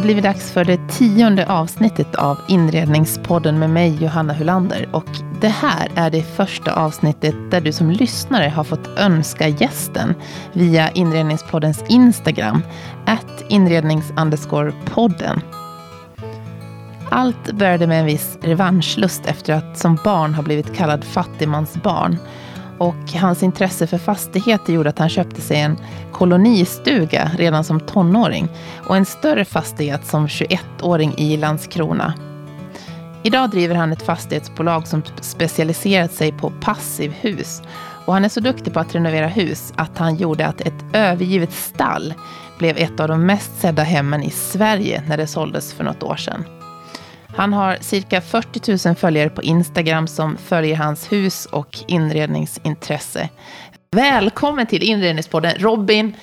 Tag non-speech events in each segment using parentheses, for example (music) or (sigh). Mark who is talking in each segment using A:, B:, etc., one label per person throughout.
A: har blivit dags för det tionde avsnittet av Inredningspodden med mig, Johanna Hulander. Och det här är det första avsnittet där du som lyssnare har fått önska gästen via Inredningspoddens Instagram, att inrednings podden. Allt började med en viss revanschlust efter att som barn ha blivit kallad fattigmansbarn. Och hans intresse för fastigheter gjorde att han köpte sig en kolonistuga redan som tonåring och en större fastighet som 21-åring i Landskrona. Idag driver han ett fastighetsbolag som specialiserat sig på passivhus. Och han är så duktig på att renovera hus att han gjorde att ett övergivet stall blev ett av de mest sedda hemmen i Sverige när det såldes för något år sedan. Han har cirka 40 000 följare på Instagram som följer hans hus och inredningsintresse. Välkommen till Inredningspodden, Robin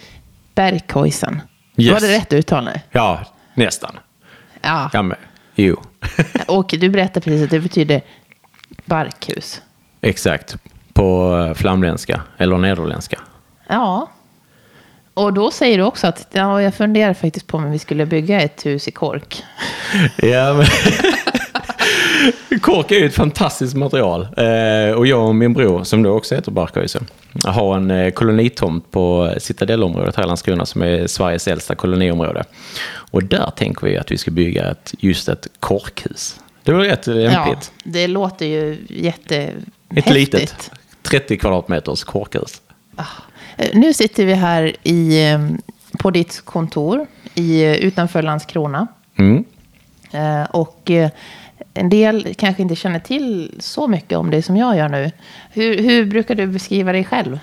A: Berghuisen. Yes. Var det rätt uttal nu?
B: Ja, nästan.
A: Ja.
B: ja men, jo. (laughs)
A: och du berättade precis att det betyder barkhus.
B: Exakt, på eh, flamländska eller nederländska.
A: Ja, och då säger du också att ja, jag funderar faktiskt på om vi skulle bygga ett hus i kork.
B: Ja, men... (laughs) kork är ju ett fantastiskt material. Eh, och jag och min bror, som då också heter Barkhuysen, har en eh, kolonitomt på Citadellområdet här i Landskrona som är Sveriges äldsta koloniområde. Och där tänker vi att vi ska bygga ett, just ett korkhus. Det var rätt lämpligt. Ja,
A: det låter ju jättehäftigt.
B: Ett litet 30 kvadratmeters korkhus.
A: Ah. Eh, nu sitter vi här i, eh, på ditt kontor i, eh, utanför Landskrona. Mm. Och en del kanske inte känner till så mycket om det som jag gör nu. Hur, hur brukar du beskriva dig själv?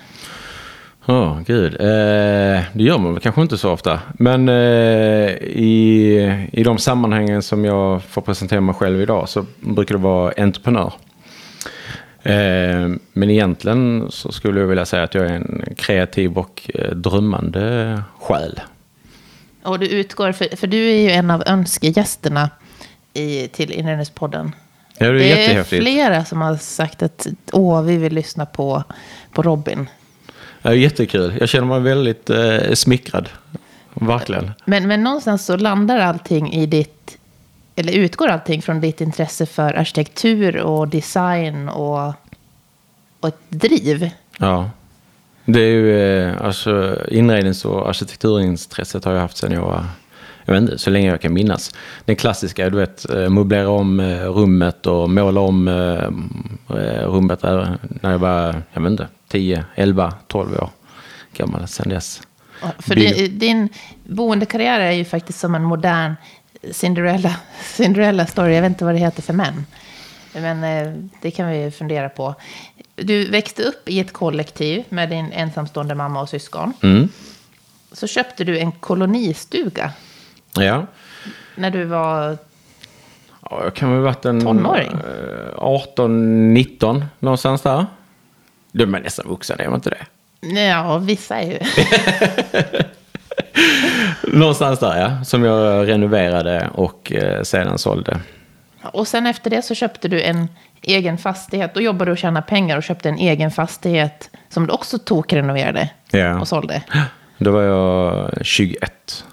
B: Ja, oh, gud. Eh, det gör man väl kanske inte så ofta. Men eh, i, i de sammanhangen som jag får presentera mig själv idag så brukar det vara entreprenör. Eh, men egentligen så skulle jag vilja säga att jag är en kreativ och eh, drömmande själ.
A: Och du utgår, för, för du är ju en av önskegästerna i, till Inredningspodden.
B: Ja, det är, det är
A: flera som har sagt att åh, vi vill lyssna på, på Robin.
B: Ja, jättekul. Jag känner mig väldigt eh, smickrad. Verkligen.
A: Men, men någonstans så landar allting i ditt eller utgår allting från ditt intresse för arkitektur och design och, och ett driv?
B: Ja. Det är ju, eh, alltså inrednings och arkitekturintresset har jag haft sedan jag var, jag vet inte, så länge jag kan minnas. Den klassiska, du vet, eh, möblera om eh, rummet och måla om rummet när jag var, jag vet inte, 10, 11, 12 år gammal sedan dess.
A: För din boendekarriär är ju faktiskt som en modern Cinderella, (laughs) Cinderella story. Jag vet inte vad det heter för män. Men eh, det kan vi fundera på. Du växte upp i ett kollektiv med din ensamstående mamma och syskon. Mm. Så köpte du en kolonistuga.
B: Ja.
A: När du var
B: Ja, jag kan väl ha varit en...
A: Tonåring?
B: 18-19 eh, någonstans där. Du är nästan vuxen, är man inte det?
A: Ja, vissa är ju. (laughs) (laughs)
B: Någonstans där ja, som jag renoverade och eh, sedan sålde.
A: Och sen efter det så köpte du en egen fastighet. Då jobbade du och tjänade pengar och köpte en egen fastighet som du också tokrenoverade ja. och sålde.
B: Då var jag 21.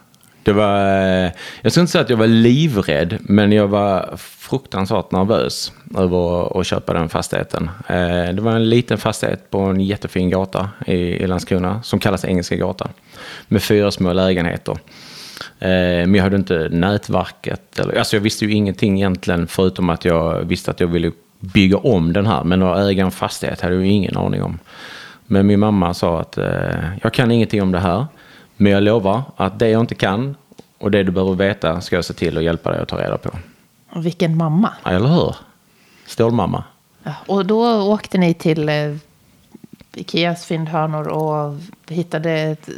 B: Det var, eh, jag ska inte säga att jag var livrädd, men jag var fruktansvärt nervös över att köpa den fastigheten. Eh, det var en liten fastighet på en jättefin gata i Landskrona som kallas Engelska gatan med fyra små lägenheter. Eh, men jag hade inte nätverket. Alltså jag visste ju ingenting egentligen förutom att jag visste att jag ville bygga om den här. Men att äga en fastighet hade jag ju ingen aning om. Men min mamma sa att jag kan ingenting om det här. Men jag lovar att det jag inte kan och det du behöver veta ska jag se till att hjälpa dig att ta reda på.
A: Och vilken mamma.
B: Eller hur? Stålmamma.
A: Ja, och då åkte ni till eh, Ikeas fyndhörnor och hittade ett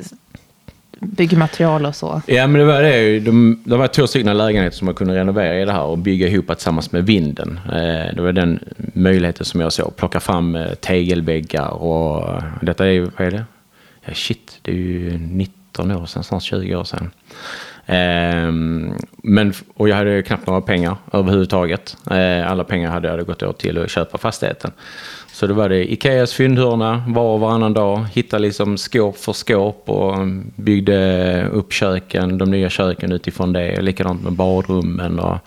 A: byggmaterial och så?
B: Ja, men det var det. De, det var två stycken lägenheter som man kunde renovera i det här och bygga ihop tillsammans med vinden. Eh, det var den möjligheten som jag såg. Plocka fram eh, tegelväggar och detta är ju, vad är det? Ja, shit, det är ju 90 19 år sedan, snart 20 år sedan. Eh, men, och jag hade knappt några pengar överhuvudtaget. Eh, alla pengar hade jag gått åt till att köpa fastigheten. Så Så det var det Ikeas fyndhörna var och varannan dag. Hittade liksom skåp för skåp och byggde upp köken, de nya köken utifrån det. Likadant med badrummen. Och...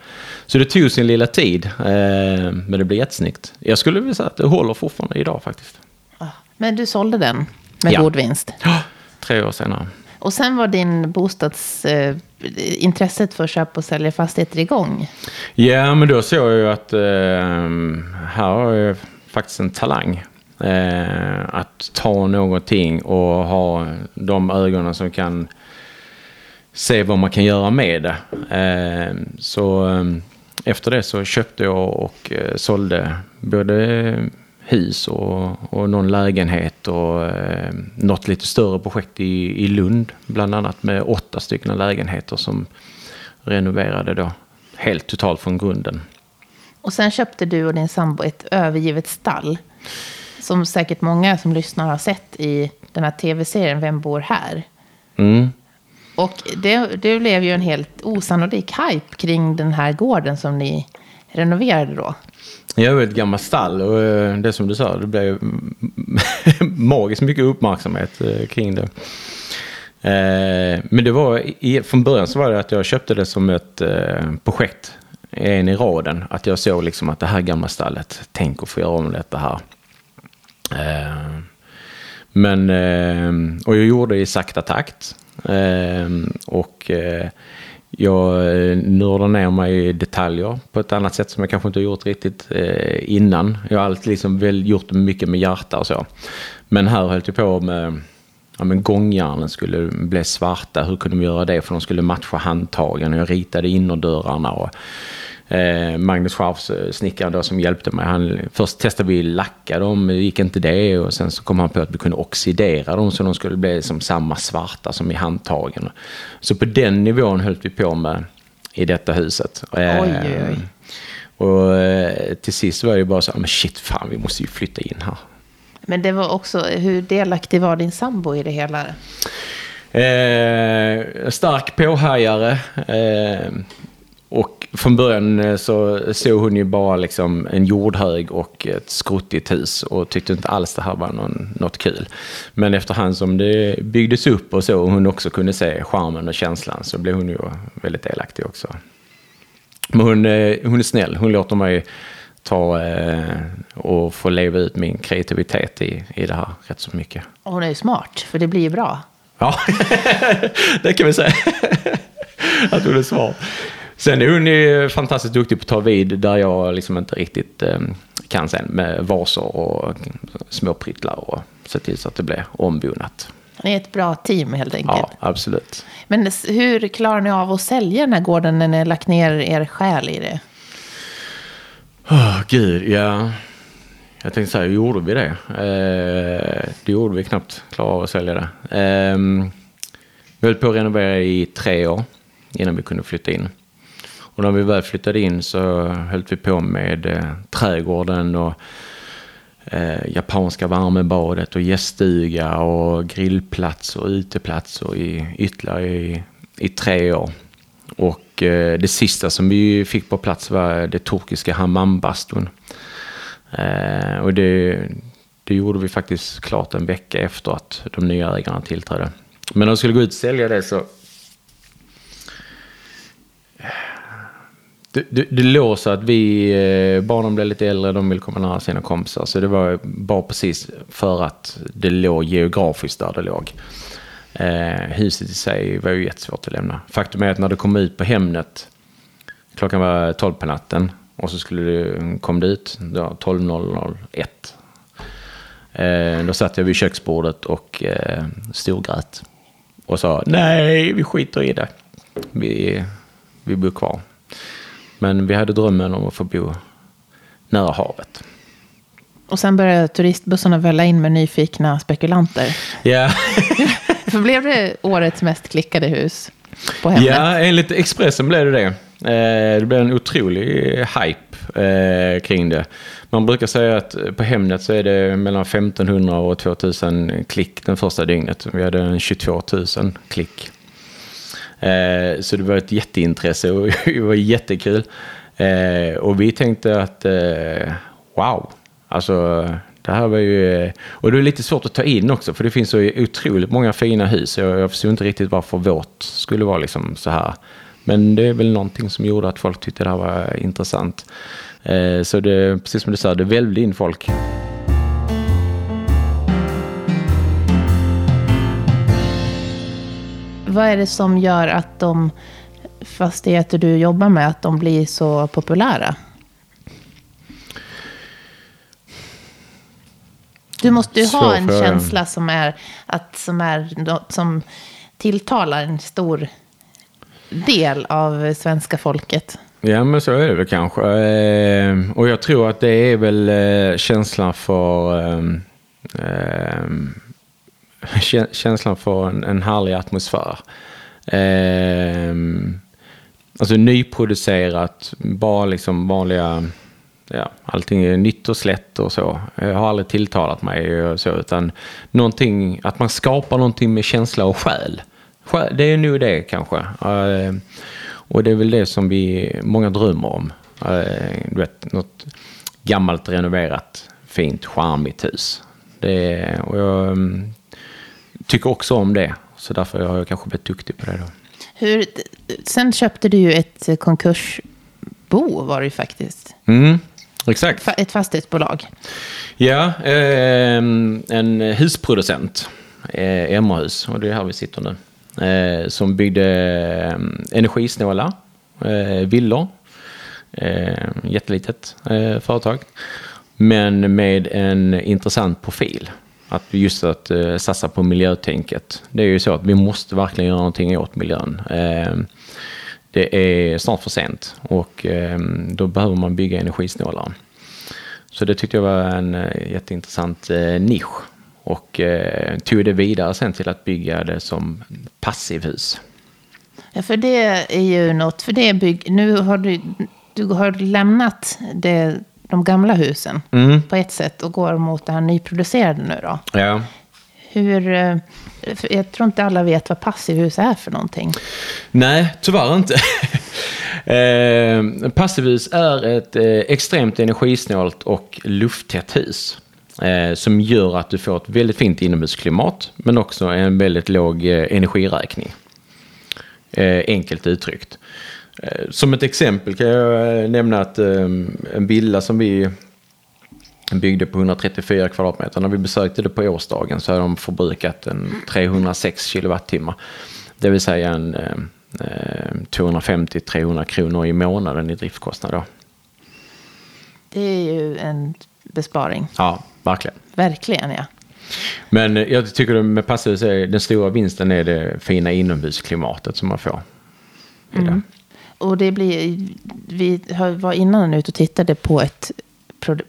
B: Så det tog sin lilla tid. Eh, men det blev jättesnyggt. Jag skulle vilja säga att det håller fortfarande idag faktiskt.
A: Men du sålde den med
B: Ja.
A: god vinst.
B: Ja, tre år senare.
A: Och sen var din bostadsintresset Eh, för att köpa och sälja fastigheter igång.
B: Ja, men då såg jag ju att eh, här har jag faktiskt en talang. Eh, att ta någonting och ha de ögonen som kan se vad man kan göra med det. Eh, så eh, efter det så köpte jag och eh, sålde både hus och, och någon lägenhet och eh, något lite större projekt i, i Lund. Bland annat med åtta stycken lägenheter som renoverade då helt totalt från grunden.
A: Och sen köpte du och din sambo ett övergivet stall. Som säkert många som lyssnar har sett i den här tv-serien Vem bor här?
B: Mm.
A: Och det, det blev ju en helt osannolik hype kring den här gården som ni renoverade då.
B: Jag är ett gammalt stall och eh, det som du sa, det blev (laughs) magiskt mycket uppmärksamhet eh, kring det. Eh, men det var, från början så var det att jag köpte det som ett projekt, en i raden. Att jag såg liksom att det här gamla stallet, tänk att få göra om detta här. Men, och jag gjorde det i sakta takt. Och jag eh, nördar ner mig i detaljer på ett annat sätt som jag kanske inte har gjort riktigt eh, innan. Jag har alltid liksom väl gjort mycket med hjärta och så. Men här höll jag på med ja, men gångjärnen skulle bli svarta. Hur kunde de göra det? För de skulle matcha handtagen. Och jag ritade innerdörrarna. Och, eh, Magnus Scharfs eh, snickare då som hjälpte mig. Han, först testade vi lacka dem, det gick inte det. Och sen så kom han på att vi kunde oxidera dem så de skulle bli som samma svarta som i handtagen. Så på den nivån höll vi på med i detta huset. Eh,
A: Oj, oj, oj.
B: Och eh, till sist var det bara så, ah, men shit fan vi måste ju flytta in här.
A: Men det var också, hur delaktig var din sambo i det hela?
B: Eh, stark påhajare. Eh, och från början eh, så såg hon ju bara liksom en jordhög och ett skruttigt hus och tyckte inte alls det här var någon, något kul. Men efterhand som det byggdes upp och så och hon också kunde se charmen och känslan så blev hon ju väldigt delaktig också. Men hon, eh, hon är snäll. Hon låter mig ta eh, och få leva ut min kreativitet i, i det här rätt så mycket.
A: Och hon är ju smart, för det blir ju bra.
B: Ja, (laughs) det kan vi säga. (laughs) Att hon är svar. Sen är hon ju fantastiskt duktig på att ta vid där jag liksom inte riktigt eh, kan sen med vaser och små pryttlar och se till så att det blir ombonat.
A: Ni är ett bra team helt enkelt.
B: Ja, absolut.
A: Men hur klarar ni av att sälja den här gården när ni har lagt ner er själ i det?
B: Åh, gud, ja. Jag tänkte säga, gjorde vi det? Eh, det gjorde vi knappt, klara av att sälja det. Eh, vi höll på att renovera i tre år innan vi kunde flytta in. Och när vi väl flyttade in så höll vi på med eh, trädgården och eh, japanska värmebadet och gäststuga och grillplats och uteplats och i, ytterligare i, i tre år. Och eh, det sista som vi fick på plats var det turkiska hammambastun. Eh, och det, det gjorde vi faktiskt klart en vecka efter att de nya ägarna tillträdde. Men när de skulle gå ut och sälja det så... Det, det, det låg så att vi, eh, barnen blev lite äldre, de ville komma nära sina kompisar. Så det var bara precis för att det låg geografiskt där det låg. Eh, huset i sig var ju jättesvårt att lämna. Faktum är att när det kom ut på Hemnet, klockan var 12 på natten och så skulle du, mm, kom det ut då, 12.001. Eh, då satt jag vid köksbordet och eh, storgrät. Och sa nej, vi skiter i det. Vi, vi bor kvar. Men vi hade drömmen om att få bo nära havet.
A: Och sen började turistbussarna välla in med nyfikna spekulanter.
B: Ja, (laughs)
A: För blev det årets mest klickade hus på Hemnet?
B: ja enligt Expressen blev det det. Eh, det blev en otrolig hype eh, kring det. Man brukar säga att på Hemnet så är det mellan 1500 och 2000 klick den första dygnet. Vi hade en 22 000 klick. Eh, så det var ett jätteintresse och (laughs) det var jättekul. Eh, och vi tänkte att eh, wow, alltså Det här var ju, och det är lite svårt att ta in också, för det finns så otroligt många fina hus. Jag, jag förstår inte riktigt varför vårt skulle vara liksom så här. Men det är väl någonting som gjorde att folk tyckte det här var intressant. Så det, precis som du sa, det välvde in folk.
A: Vad är det som gör att de fastigheter du jobbar med, att de blir så populära? Du måste ju ha en känsla som är, att, som är som tilltalar en stor del av svenska folket.
B: Ja, men så är det väl kanske. Eh, och jag tror att det är väl eh, känslan för eh, känslan för en, en härlig atmosfär. Ehm, alltså nyproducerat, bara liksom vanliga ja, allting är nytt och slätt och så. Jag har aldrig tilltalat mig och så, utan någonting, att man skapar någonting med känsla och själ. Det är nog det kanske. Eh, och det är väl det som vi många drömmer om. Eh, du vet, något gammalt renoverat, fint, charmigt hus. Det, och jag tycker också om det. Så därför har jag kanske blivit duktig på det. Då.
A: Hur, sen köpte du ju ett konkursbo var det ju faktiskt.
B: Mm. Exakt.
A: Ett fastighetsbolag.
B: Ja, eh, en husproducent, eh, Emmerhus, och det är här vi sitter nu, eh, som byggde eh, energisnåla eh, villor. Eh, jättelitet eh, företag, men med en intressant profil. Att just att eh, satsa på miljötänket. Det är ju så att vi måste verkligen göra någonting åt miljön. Eh, det är snart för sent och eh, då behöver man bygga energisnålare. Så det tyckte jag var en eh, jätteintressant eh, nisch och eh, tog det vidare sen till att bygga det som passivhus.
A: Ja, för det är ju något, för det bygg, nu har du, du har lämnat det, de gamla husen mm. på ett sätt och går mot det här nyproducerade nu då.
B: Ja.
A: Hur, eh, jag tror inte alla vet vad passivhus är för någonting.
B: Nej, tyvärr inte. (laughs) eh, passivhus är ett eh, extremt energisnålt och lufttätt hus. Eh, som gör att du får ett väldigt fint inomhusklimat men också en väldigt låg eh, energiräkning. Eh, enkelt uttryckt. Som ett exempel kan jag nämna att en villa som vi byggde på 134 kvadratmeter. När vi besökte det på årsdagen så har de förbrukat en 306 kilowattimmar. Det vill säga en eh, 250-300 kronor i månaden i driftkostnad. Då.
A: Det är ju en besparing.
B: Ja, verkligen.
A: Verkligen, ja.
B: Men jag tycker med passivhus är den stora vinsten är det fina inomhusklimatet som man får.
A: Mm. Och det blir, vi var innan ute och tittade på ett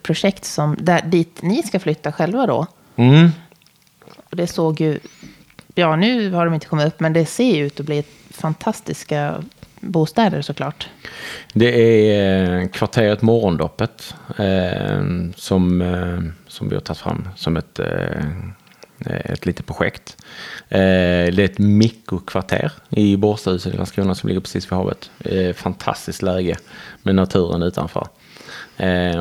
A: projekt som, där, dit ni ska flytta själva då.
B: Mm.
A: Och det såg ju, ja nu har de inte kommit upp, men det ser ju ut att bli fantastiska bostäder såklart.
B: Det är eh, kvarteret Morgondoppet eh, som, eh, som vi har tagit fram som ett, eh, Eh, ett litet projekt. Eh, det är ett mikrokvarter i Borstahuset i Landskrona som ligger precis vid havet. Eh, fantastiskt läge med naturen utanför.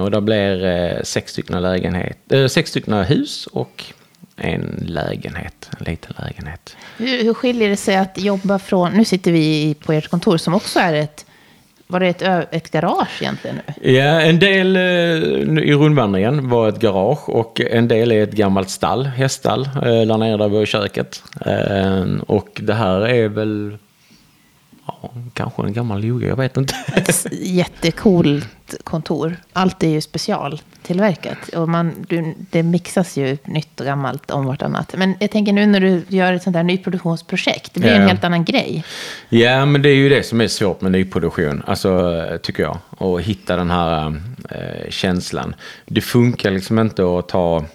B: Och det blir sex, stycken lägenhet, sex stycken hus och en lägenhet, en liten lägenhet.
A: Hur, hur skiljer det sig att jobba från, nu sitter vi på ert kontor som också är ett var det ett, ett garage egentligen?
B: Nu? Ja, en del eh, i rundvandringen var ett garage och en del är ett gammalt stall, häststall, eh, där nere där vi har köket. Eh, och det här är väl Ja, kanske en gammal yoga, jag vet inte.
A: Ett jättecoolt kontor. Allt är ju specialtillverkat. Och man, du, det mixas ju nytt och gammalt om vartannat. Men jag tänker nu när du gör ett sånt här nyproduktionsprojekt. Det blir ja. en helt annan grej.
B: Ja, men det är ju det som är svårt med nyproduktion. Alltså, tycker jag. Att hitta den här äh, känslan. Det funkar liksom inte att ta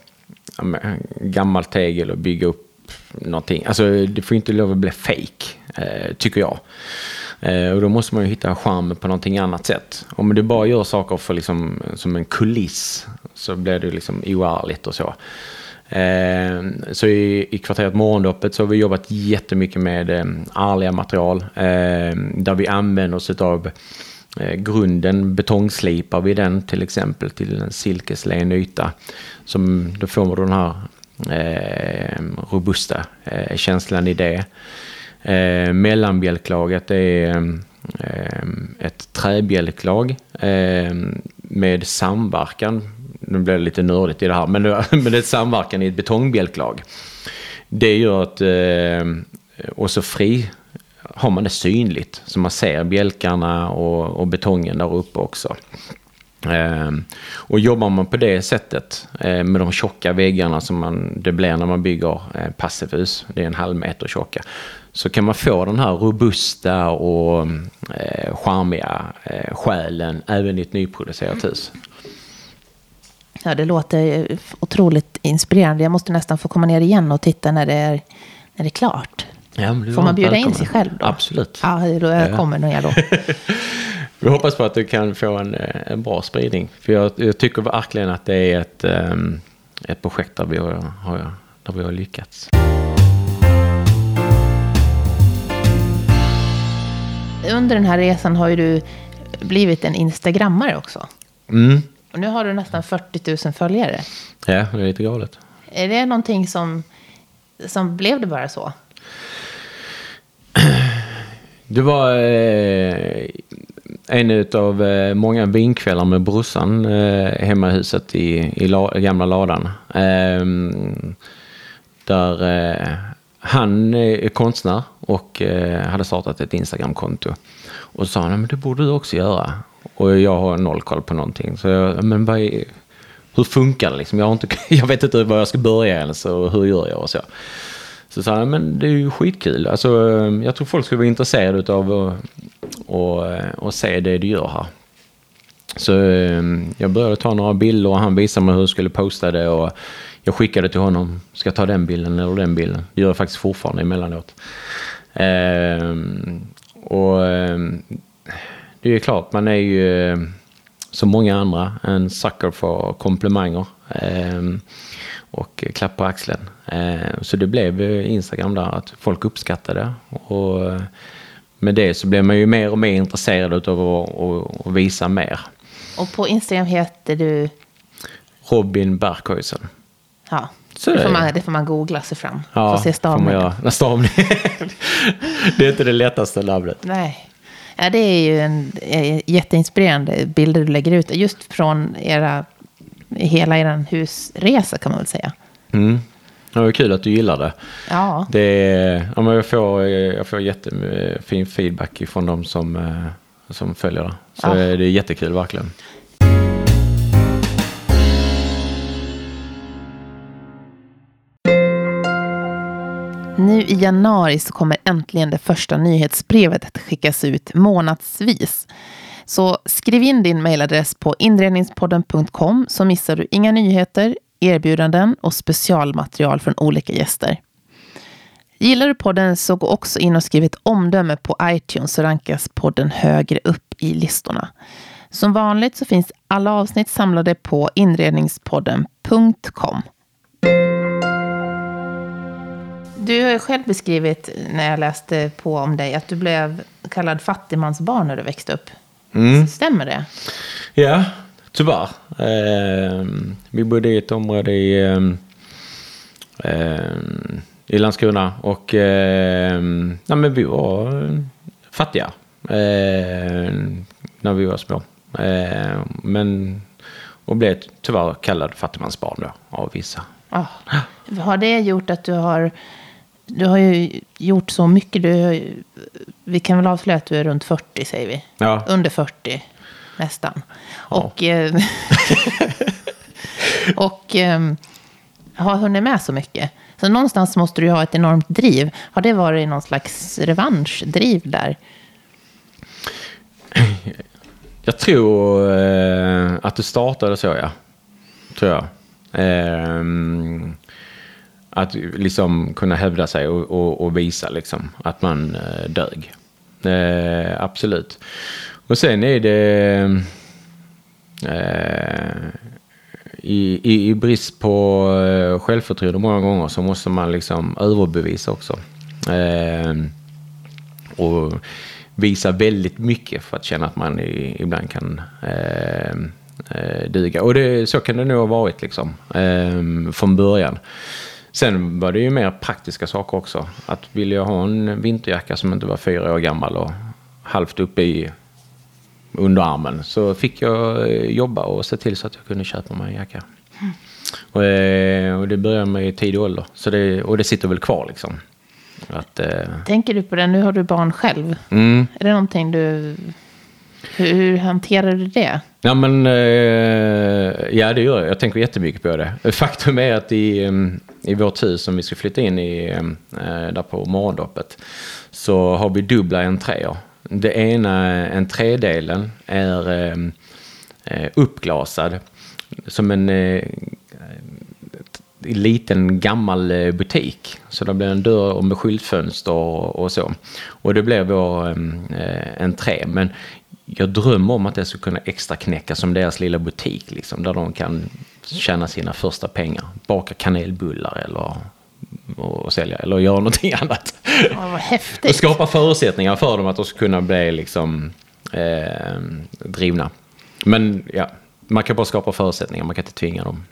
B: äh, gammalt tegel och bygga upp någonting. Alltså det får inte lov att bli fake, eh, tycker jag. Eh, och då måste man ju hitta charmen på någonting annat sätt. Om du bara gör saker för liksom, som en kuliss så blir det liksom oärligt och så. Eh, så i, i kvarteret Morgondoppet så har vi jobbat jättemycket med eh, ärliga material. Eh, där vi använder oss av eh, grunden, betongslipar vi den till exempel till en silkeslen yta. Som, då får man den här Eh, robusta eh, känslan i det. Eh, mellanbjälklaget är eh, ett träbjälklag eh, med samverkan. Nu blir det lite nördigt i det här, men det, (laughs) men det är ett samverkan i ett betongbjälklag. Det gör att, eh, och så fri har man det synligt, så man ser bjälkarna och, och betongen där uppe också. Eh, och jobbar man på det sättet eh, med de tjocka väggarna som man, det blir när man bygger eh, passivhus, det är en halv meter tjocka, så kan man få den här robusta och eh, charmiga eh, själen även i ett nyproducerat hus.
A: Ja, det låter otroligt inspirerande. Jag måste nästan få komma ner igen och titta när det är, när det är klart.
B: Ja,
A: Får man bjuda välkommen. in sig själv då?
B: Absolut.
A: Ja, då jag kommer nog jag då. (laughs)
B: Vi hoppas på att du kan få en, en bra spridning. För jag, jag tycker verkligen att det är ett, um, ett projekt där vi har, har, där vi har lyckats.
A: Under den här resan har ju du blivit en instagrammare också.
B: Mm.
A: Och nu har du nästan 40 000 följare.
B: Ja, det är lite galet.
A: Är det någonting som, som blev det bara så?
B: Det var eh, en av eh, många vinkvällar med brorsan eh, hemma i huset i, i la, gamla ladan. Eh, där eh, han är konstnär och eh, hade startat ett Instagramkonto. Och så sa han, men det borde du också göra. Och jag har noll koll på någonting. Så jag, men vad är, hur funkar det liksom? Jag, har inte, (laughs) jag vet inte var jag ska börja ens och hur gör jag och så. Så sa han, men det är ju skitkul. Alltså, jag tror folk skulle vara intresserade av att och, och se det du gör här. Så ehm, jag började ta några bilder och han visade mig hur jag skulle posta det. Och jag skickade till honom, ska jag ta den bilden eller den bilden? Det gör jag faktiskt fortfarande emellanåt. Ehm, och ehm, det är klart, man är ju eh, som många andra en sucker för komplimanger. Och klapp på axeln. Så det blev Instagram där, att folk uppskattade och med det så blev man ju mer och mer intresserad av att, att visa mer.
A: Och på Instagram heter du?
B: Robin Berghuisen.
A: Ja, så det, får man, det får man googla sig fram.
B: Ja,
A: får se stavningen.
B: Får stavning. (laughs) det är inte det lättaste namnet.
A: Nej. Ja, det är ju en jätteinspirerande bilder du lägger ut. Just från era hela er husresa kan man väl säga.
B: Mm. Det var kul att du gillar det.
A: Ja.
B: det ja, jag, får, jag får jättefin feedback från de som, eh, som följer det. Så ja. det är jättekul verkligen.
A: Nu i januari så kommer äntligen det första nyhetsbrevet att skickas ut månadsvis. Så skriv in din mejladress på inredningspodden.com så missar du inga nyheter, erbjudanden och specialmaterial från olika gäster. Gillar du podden så gå också in och skriv ett omdöme på iTunes så rankas podden högre upp i listorna. Som vanligt så finns alla avsnitt samlade på inredningspodden.com. Du har själv beskrivit när jag läste på om dig att du blev kallad fattigmansbarn när du växte upp. Mm. Stämmer det?
B: Ja, tyvärr. Eh, vi bodde i ett område i, eh, i Landskrona och eh, ja, men vi var fattiga eh, när vi var små. Eh, men, och blev tyvärr kallad fattigmansbarn då, av vissa.
A: Oh. Har det gjort att du har du har ju gjort så mycket. Du, vi kan väl avslöja att du är runt 40, säger vi.
B: Ja.
A: Under 40, nästan. Ja. Och, eh, (laughs) och eh, har hunnit med så mycket. Så någonstans måste du ha ett enormt driv. Har det varit någon slags revanschdriv där? (clears throat)
B: Jag tror eh, att det startade så, ja. Tror jag. Eh, att liksom kunna hävda sig och, och, och visa liksom att man eh, dög. Eh, absolut. Och sen är det eh, i, i, i, brist på eh, självförtroende många gånger så måste man liksom överbevisa också. Eh, och visa väldigt mycket för att känna att man i, ibland kan eh, eh, duga. Och det, så kan det nog ha varit liksom, eh, från början. Sen var det ju mer praktiska saker också. Att ville jag ha en vinterjacka som inte var fyra år gammal och halvt uppe i underarmen så fick jag eh, jobba och se till så att jag kunde köpa mig en jacka. Mm. Och, eh, och, det började med i tidig ålder. Så det, och det sitter väl kvar liksom.
A: Att, eh... Tänker du på det? Nu har du barn själv. Mm. Är det någonting du... Hur, hur hanterar du det?
B: Ja, men, eh, ja, det gör jag. Jag tänker jättemycket på det. Faktum är att i, mm, i vårt hus som vi ska flytta in i, eh, där på morgondoppet, så har vi dubbla entréer. Det ena entrédelen är eh, eh, uppglasad som en eh, liten gammal butik. Så det blir en dörr med skyltfönster och, så. Och det blir vår eh, entré. Men jag drömmer om att det ska kunna extra knäcka som deras lilla butik. Liksom, där de kan tjäna sina första pengar. Baka kanelbullar eller och sälja eller göra någonting (laughs) annat.
A: Ja, vad häftigt.
B: och skapa förutsättningar för dem att de ska kunna bli liksom, eh, drivna. Men ja, man kan bara skapa förutsättningar, man kan inte tvinga dem.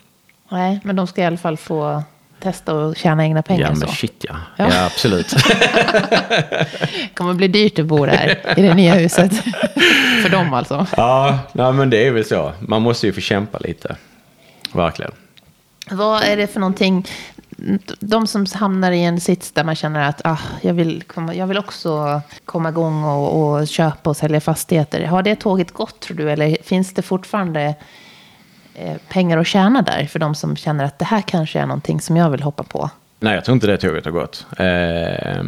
A: Nej, men de ska i alla fall få testa att tjäna egna pengar.
B: Ja, men så. shit ja. Ja, ja absolut.
A: det (laughs) kommer bli dyrt att bo där i det nya huset. (laughs) För dem alltså.
B: Ja, nej, men det är väl så. Man måste ju få kämpa lite. Verkligen.
A: Vad är det för någonting? De som hamnar i en sits där man känner att ah, jag, vill komma, jag vill också komma igång och, och köpa och sälja fastigheter. Har det tåget gått tror du? Eller finns det fortfarande eh, pengar att tjäna där för de som känner att det här kanske är någonting som jag vill hoppa på?
B: Nej, jag tror inte det tåget har gått. Eh,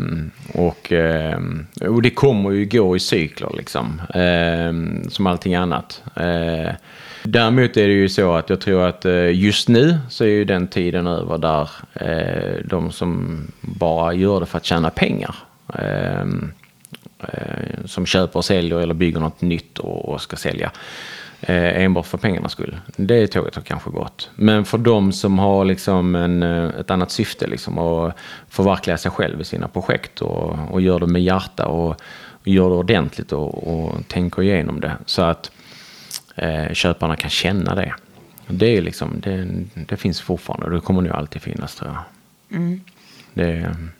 B: och, eh, och det kommer ju gå i cykler liksom, eh, som allting annat. Ehm, Däremot är det ju så att jag tror att eh, just nu så är ju den tiden över där eh, de som bara gör det för att tjäna pengar ehm, eh, som köper och säljer eller bygger något nytt och, ska sälja enbart för pengarnas skull. Det tåget har kanske gått. Men för de som har liksom en, ett annat syfte, liksom, och förverkliga sig själv i sina projekt och, och gör det med hjärta och, och gör det ordentligt och, och tänker igenom det så att eh, köparna kan känna det. Det, är liksom, det, det finns fortfarande och det kommer nog alltid finnas tror jag. Mm. Det, mm.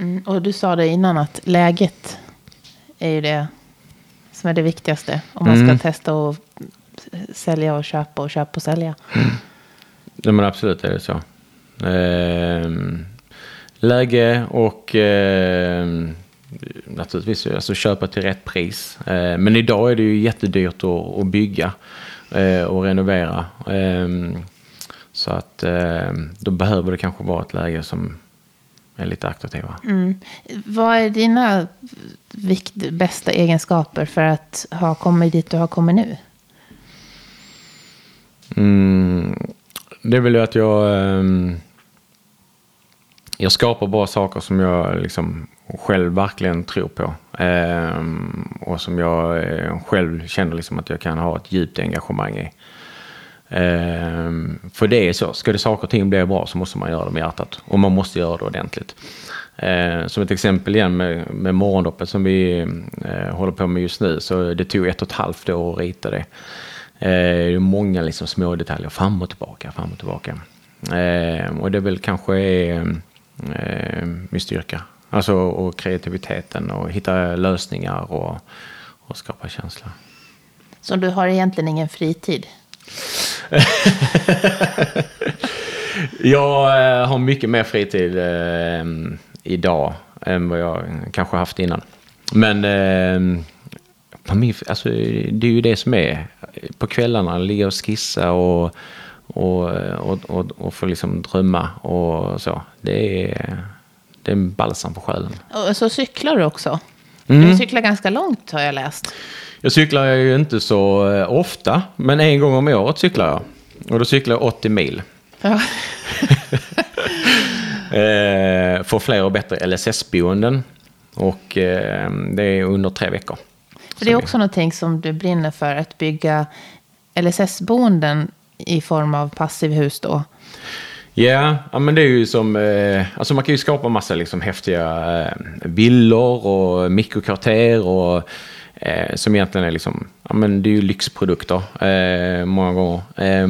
A: Mm. Och du sa det innan att läget är ju det som är det viktigaste. Om man ska mm. testa att sälja och köpa och köpa och sälja.
B: Mm. Ja, men absolut är det så. Eh, läge och eh, naturligtvis alltså köpa till rätt pris. Eh, men idag är det ju jättedyrt att, bygga eh, och renovera. Ehm, så att ehm, då behöver det kanske vara ett läge som är lite attraktiva. Mm.
A: Vad är dina vikt, bästa egenskaper för att ha kommit dit du har kommit nu?
B: Mm, det är väl att jag, um, jag skapar bra saker som jag liksom själv verkligen tror på. Ehm, och som jag eh, själv känner liksom att jag kan ha ett djupt engagemang i. Ehm, för det är så, ska det saker och ting bli bra så måste man göra det med hjärtat. Och man måste göra det ordentligt. Ehm, som ett exempel igen med, med morgondoppet som vi eh, håller på med just nu. Så det tog ett och ett halvt år att rita det. Det är många liksom små detaljer fram och tillbaka, fram och tillbaka. Och det är väl kanske är min styrka. Alltså och kreativiteten och hitta lösningar och, och skapa känsla.
A: Så du har egentligen ingen fritid? (laughs)
B: jag eh, har mycket mer fritid eh, idag än vad jag kanske haft innan. Men eh, alltså, det är ju det som är. På kvällarna ligga och skissa och, och, och, och, och få liksom drömma och så. Det är, det är balsam på själen.
A: Och så cyklar du också? Mm. Du cyklar ganska långt har jag läst.
B: Jag cyklar ju inte så eh, ofta, men en gång om året cyklar jag. Och då cyklar jag 80 mil. Ja. (laughs) (laughs) Eh, får fler och bättre LSS-boenden. Och eh, det är under tre veckor.
A: Så det är också någonting som du brinner för, att bygga LSS-boenden i form av passivhus då?
B: Ja, ja, men det är ju som... Eh, alltså man kan ju skapa massa liksom häftiga eh, villor och mikrokvarter och eh, som egentligen är liksom... Ja, men det är ju lyxprodukter eh, många gånger. Eh,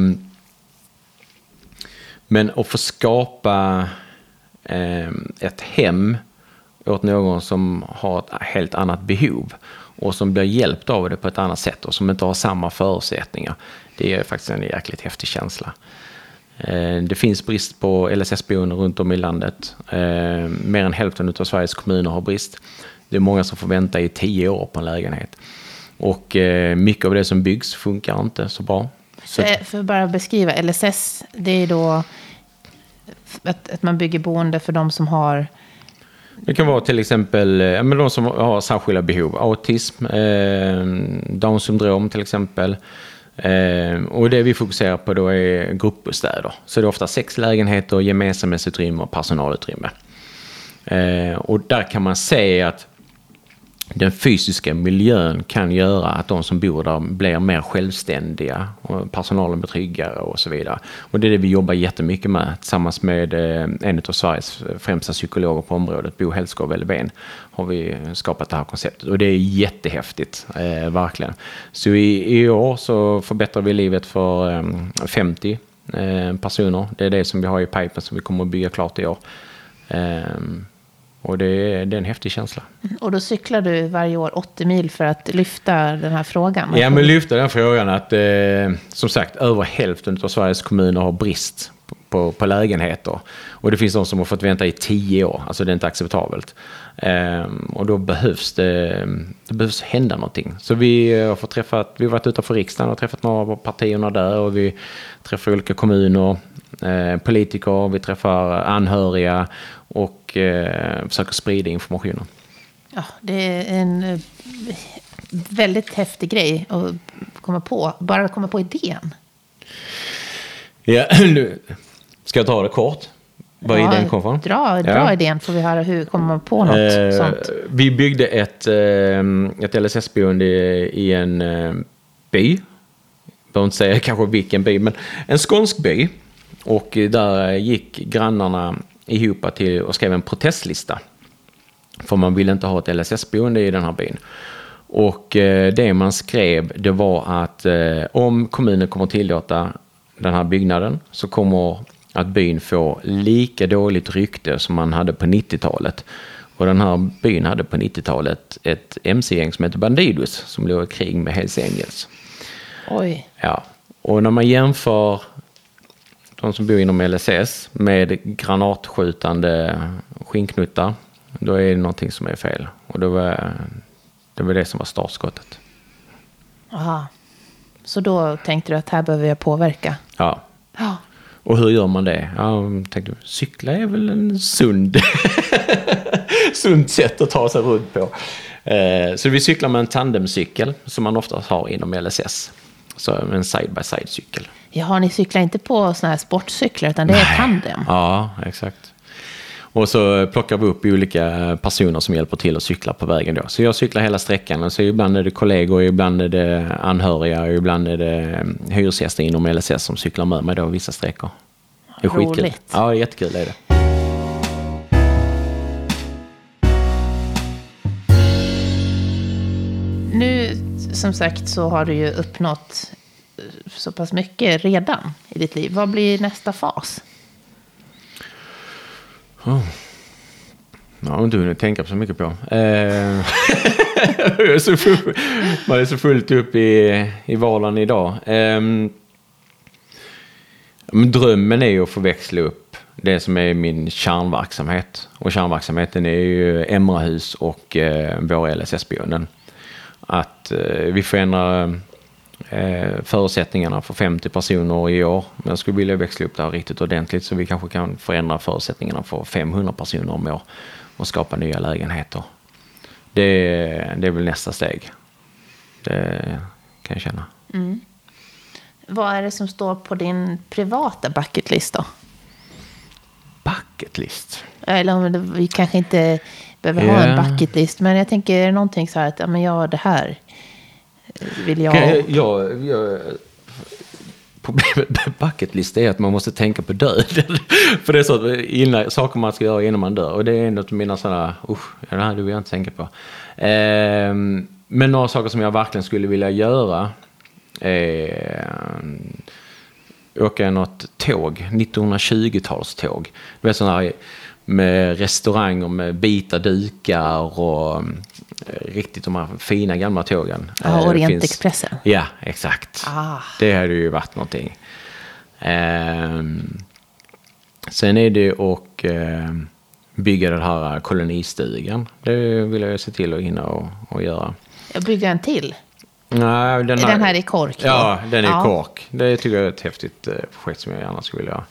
B: men att få skapa eh, ett hem åt någon som har ett helt annat behov och som blir hjälpt av det på ett annat sätt och som inte har samma förutsättningar. Det är faktiskt en jäkligt häftig känsla. Eh, det finns brist på LSS-boenden runt om i landet. Eh, mer än hälften av Sveriges kommuner har brist. Det är många som får vänta i tio år på en lägenhet. Och eh, mycket av det som byggs funkar inte så bra. Så...
A: För att bara beskriva, LSS, det är då att, att man bygger boende för de som har
B: det kan vara till exempel men de som har särskilda behov. Autism, eh, Down syndrom till exempel. Eh, och det vi fokuserar på då är gruppbostäder. Så det är ofta sex lägenheter, gemensamhetsutrymme och personalutrymme. Eh, och där kan man se att den fysiska miljön kan göra att de som bor där blir mer självständiga och personalen blir tryggare och så vidare. Och det är det vi jobbar jättemycket med tillsammans med eh, en av Sveriges främsta psykologer på området, Bo Hellskov Elfven, har vi skapat det här konceptet. Och det är jättehäftigt, eh, verkligen. Så i, i, år så förbättrar vi livet för eh, 50 eh, personer. Det är det som vi har i pipen som vi kommer att bygga klart i år. Eh, och det är, det är en häftig känsla.
A: Och då cyklar du varje år 80 mil för att lyfta den här frågan?
B: Ja, men lyfta den frågan att eh, som sagt över hälften av Sveriges kommuner har brist på, på, lägenheter. Och det finns de som har fått vänta i tio år, alltså det är inte acceptabelt. Eh, och då behövs det, det behövs hända någonting. Så vi har fått träffat, vi har varit utanför riksdagen och träffat några av partierna där och vi träffar olika kommuner, eh, politiker, vi träffar anhöriga och eh, försöker sprida informationen.
A: Ja, det är en eh, väldigt häftig grej att komma på. Bara komma på idén.
B: Ja, (clears throat) nu ska jag ta det kort? Vad ja, idén kom från?
A: Dra, dra ja. idén får vi höra hur kommer man på något eh, sånt.
B: Vi byggde ett, eh, ett LSS-boende i en eh, by. Jag behöver inte säga (laughs) kanske vilken by, men en skånsk by. Och där gick grannarna ihop till och skrev en protestlista. För man ville inte ha ett LSS-boende i den här byn. Och eh, det man skrev det var att eh, om kommunen kommer tillåta den här byggnaden så kommer att byn få lika dåligt rykte som man hade på 90-talet. Och den här byn hade på 90-talet ett mc-gäng som hette Bandidos som låg i krig med Hells Angels.
A: Oj.
B: Ja. Och när man jämför de som bor inom LSS med granatskjutande skinknuttar, då är det någonting som är fel. Och det var det, var det som var startskottet.
A: Aha. Så då tänkte du att här behöver jag påverka?
B: Ja. ja. Och hur gör man det? Ja, tänkte, cykla är väl en sund, (laughs) sunt sätt att ta sig runt på. Eh, så vi cyklar med en tandemcykel som man oftast har inom LSS. Så en side-by-side-cykel.
A: Jaha, ni cyklar inte på sådana här sportcyklar utan det Nej. är tandem?
B: Ja, exakt. Och så plockar vi upp olika personer som hjälper till att cykla på vägen då. Så jag cyklar hela sträckan. Och så ibland är det kollegor, ibland är det anhöriga, ibland är det mm, hyresgäster inom LSS som cyklar med mig då vissa sträckor. Det är skitkul. Roligt. Ja, jättekul är det.
A: Nu, som sagt, så har du ju uppnått så pass mycket redan i ditt liv. Vad blir nästa fas?
B: Oh. Ja, har inte hunnit tänka så mycket på. Eh, (laughs) är så full, man är så fullt upp i, i vardagen idag. Eh, men drömmen är ju att få växla upp det som är min kärnverksamhet. Och kärnverksamheten är ju Emrahus och eh, våra LSS-boenden. Att eh, vi förändrar förutsättningarna för 50 personer i år. Men jag skulle vilja växla upp det här riktigt ordentligt så vi kanske kan förändra förutsättningarna för 500 personer om år och skapa nya lägenheter. Det, det är väl nästa steg. Det kan jag känna. Mm.
A: Vad är det som står på din privata bucketlist då?
B: Bucketlist?
A: Eller vi kanske inte behöver yeah. ha en bucketlist. Men jag tänker, är det någonting så här att ja, men jag det här vill jag...
B: jag, jag problemet med bucketlist är att man måste tänka på döden. (laughs) För det är så att innan, saker man ska göra innan man dör. Och det är en av mina sådana, usch, det här vill jag inte tänka på. Eh, men några saker som jag verkligen skulle vilja göra är åka något tåg, 1920-talståg. Du vet sådana här med restauranger med vita dukar och eh, riktigt de här fina gamla tågen.
A: Ja,
B: Eh, det
A: Orientexpressen.
B: finns- Ja, exakt.
A: Ah.
B: Det hade ju varit någonting. Ehm, sen är det och ehm, bygga den här kolonistugan. Det vill jag se till att hinna och, och göra.
A: Jag byggde en till.
B: Nej, den,
A: Är den här i kork?
B: Ja, den är
A: Ja.
B: i kork. Det tycker jag är ett häftigt eh, projekt som jag gärna skulle vilja göra.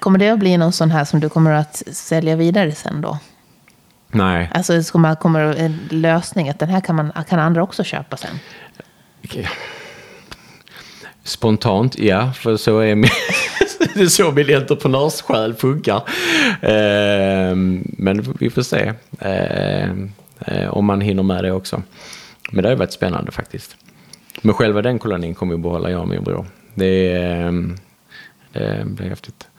A: Kommer det att bli någon sån här som du kommer att sälja vidare sen då?
B: Nej,
A: Alltså ska man, kommer en lösning att den här kan, man, kan andra också köpa sen?
B: Spontant, ja, för så är min, (laughs) det är så min entreprenörssjäl funkar. Ehm, men vi får se ehm, eh, om man hinner med det också. Men det har varit spännande faktiskt. Men själva den kolonin kommer vi behålla, jag och min bror. Det, ehm, det blir häftigt.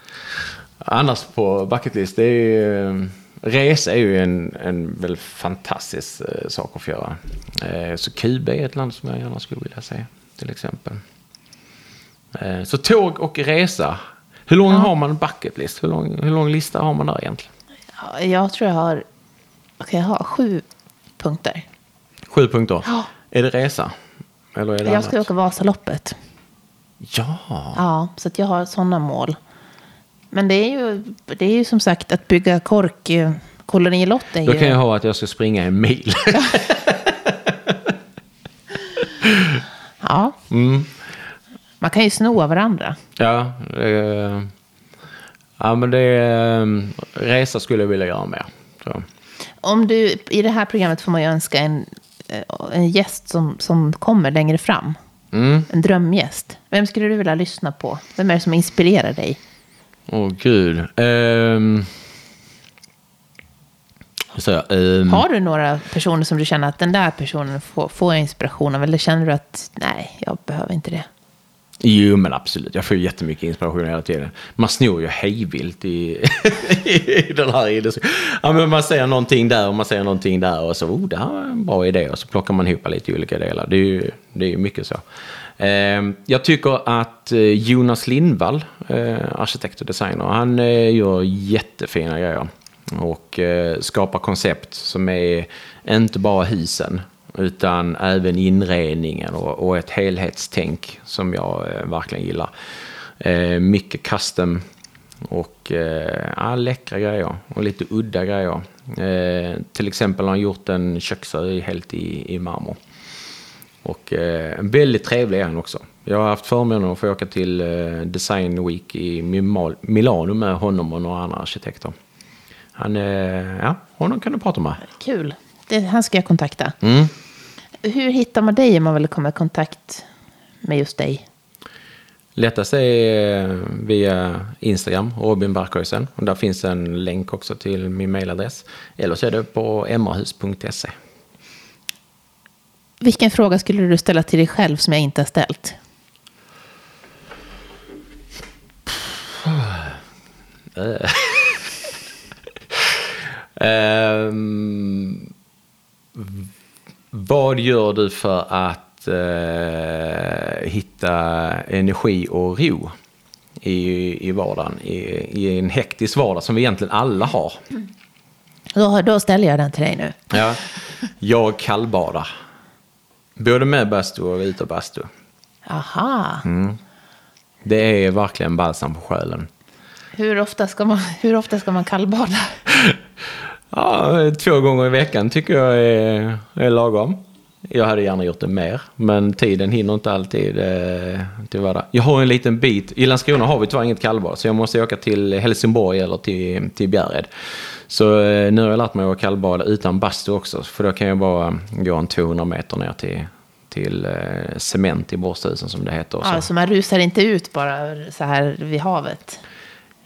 B: Annars på bucket list, det är ju, eh, resa är ju en, en väldigt fantastisk eh, sak att få göra. Eh, så Kuba är ett land som jag gärna skulle vilja se, till exempel. Så tåg och resa. Hur lång har man en bucket list? Hur lång, hur lång lista har man där egentligen?
A: Ja, Jag tror jag har, okej, jag har sju punkter.
B: Sju punkter.
A: Ja.
B: Är det resa? Eller är det
A: Jag ska
B: annat?
A: åka Vasaloppet.
B: Ja.
A: Ja, så jag har sådana mål. Men det är ju, det är ju som sagt att bygga kork. eh,
B: Då
A: ju...
B: kan jag ha att jag ska springa en mil. (laughs)
A: Ja.
B: Mm.
A: Man kan ju sno av varandra.
B: Ja, eh, ja men det eh, resa skulle jag vilja göra mer. Så.
A: Om du, I det här programmet får man ju önska en, en gäst som, som kommer längre fram.
B: Mm.
A: En drömgäst. Vem skulle du vilja lyssna på? Vem är det som inspirerar dig?
B: Åh gud. Um, så, um,
A: Har du några personer som du känner att den där personen får, får inspiration av? Eller känner du att nej, jag behöver inte det?
B: Jo, men absolut. Jag får ju jättemycket inspiration hela tiden. Man snor ju hejvilt i, (laughs) i den här idén. Ja, men man säger någonting där och man säger någonting där och så, oh, det här var en bra idé. Och så plockar man ihop lite olika delar. Det är ju, det är mycket så. Ehm, jag tycker att eh, Jonas Lindvall, eh, arkitekt och designer, han eh, gör jättefina grejer. Och skapar koncept som är inte bara husen utan även inredningen och, ett helhetstänk som jag verkligen gillar. Ehm, mycket custom och ja, läckra grejer och lite udda grejer. Ehm, till exempel har han gjort en köksö helt i, i marmor. Och eh, en väldigt trevlig är han också. Jag har haft förmånen att få åka till eh, Design Week i Mima- Milano med honom och några andra arkitekter. Han, eh, ja, honom kan du prata med.
A: Kul. Det, han ska jag kontakta.
B: Mm.
A: Hur hittar man dig om man vill komma i kontakt med just dig?
B: Lättast är eh, via Instagram, Robin Barkhuisen. Och där finns en länk också till min mailadress. Eller så är det på emrahus.se.
A: Vilken fråga skulle du ställa till dig själv som jag inte har ställt?
B: V- vad gör du för att eh, hitta energi och ro i, i vardagen? I, I en hektisk vardag som vi egentligen alla har.
A: Då, då ställer jag den till dig nu.
B: Ja. Jag kallbadar. Både med bastu och utan bastu.
A: Aha.
B: Det är verkligen balsam på själen.
A: Hur, ofta ska man, hur ofta ska man kallbada? (laughs)
B: Ja, två gånger i veckan tycker jag är, är lagom. Jag hade gärna gjort det mer, men tiden hinner inte alltid eh, till vardag. Jag har en liten bit, i Landskrona har vi tyvärr inget kallbad, så jag måste åka till Helsingborg eller till, till Bjärred. Så eh, nu har jag lärt mig att kallbada utan bastu också, för då kan jag bara gå en 200 meter ner till, till eh, cement i Borsthusen som det heter. så.
A: Ja, så man rusar inte ut bara så här vid havet?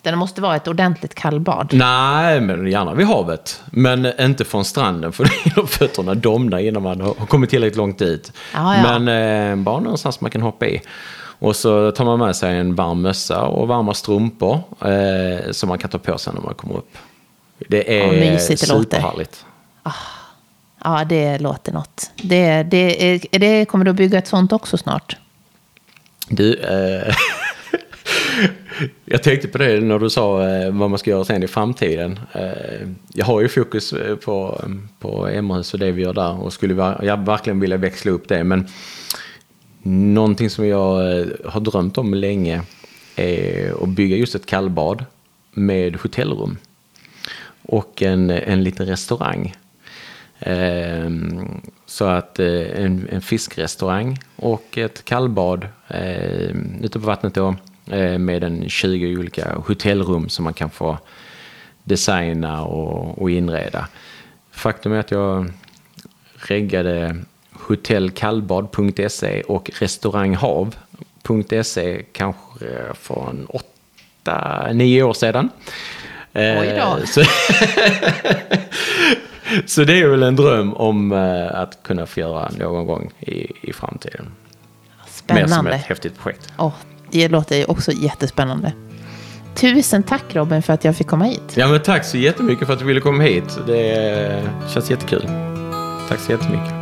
A: Utan det måste vara ett ordentligt kallbad.
B: Nej, men gärna vid havet. Men inte från stranden för (laughs) fötterna domna innan man har kommit tillräckligt långt dit.
A: Ja, ja.
B: Men eh, bara någonstans man kan hoppa i. Och så tar man med sig en varm mössa och varma strumpor eh, som man kan ta på sig när man kommer upp. Det är
A: Ja,
B: superhärligt.
A: Ja, det låter något. Det, det, är, det, kommer du att bygga ett sånt också snart?
B: Du, eh, (laughs) jag tänkte på det när du sa eh, vad man ska göra sen i framtiden. Eh, jag har ju fokus eh, på, på Emrahus och det vi gör där och skulle jag verkligen vilja växla upp det. Men någonting som jag eh, har drömt om länge är att bygga just ett kallbad med hotellrum och en, en liten restaurang. Ehm, så att eh, en, en fiskrestaurang och ett kallbad eh, ute på vattnet då eh, med en 20 olika hotellrum som man kan få designa och, och inreda. Faktum är att jag reggade hotellkallbad.se och restauranghav.se kanske för en åtta, nio år sedan. Eh,
A: Oj då.
B: Så, (laughs) så det är väl en dröm om eh, att kunna få göra någon gång i, i framtiden. Mer som
A: Spännande.
B: ett häftigt projekt.
A: Åh, det låter ju också jättespännande. Tusen tack Robin för att jag fick komma hit.
B: Ja men tack så jättemycket för att du ville komma hit. Det eh, känns jättekul. Tack så jättemycket.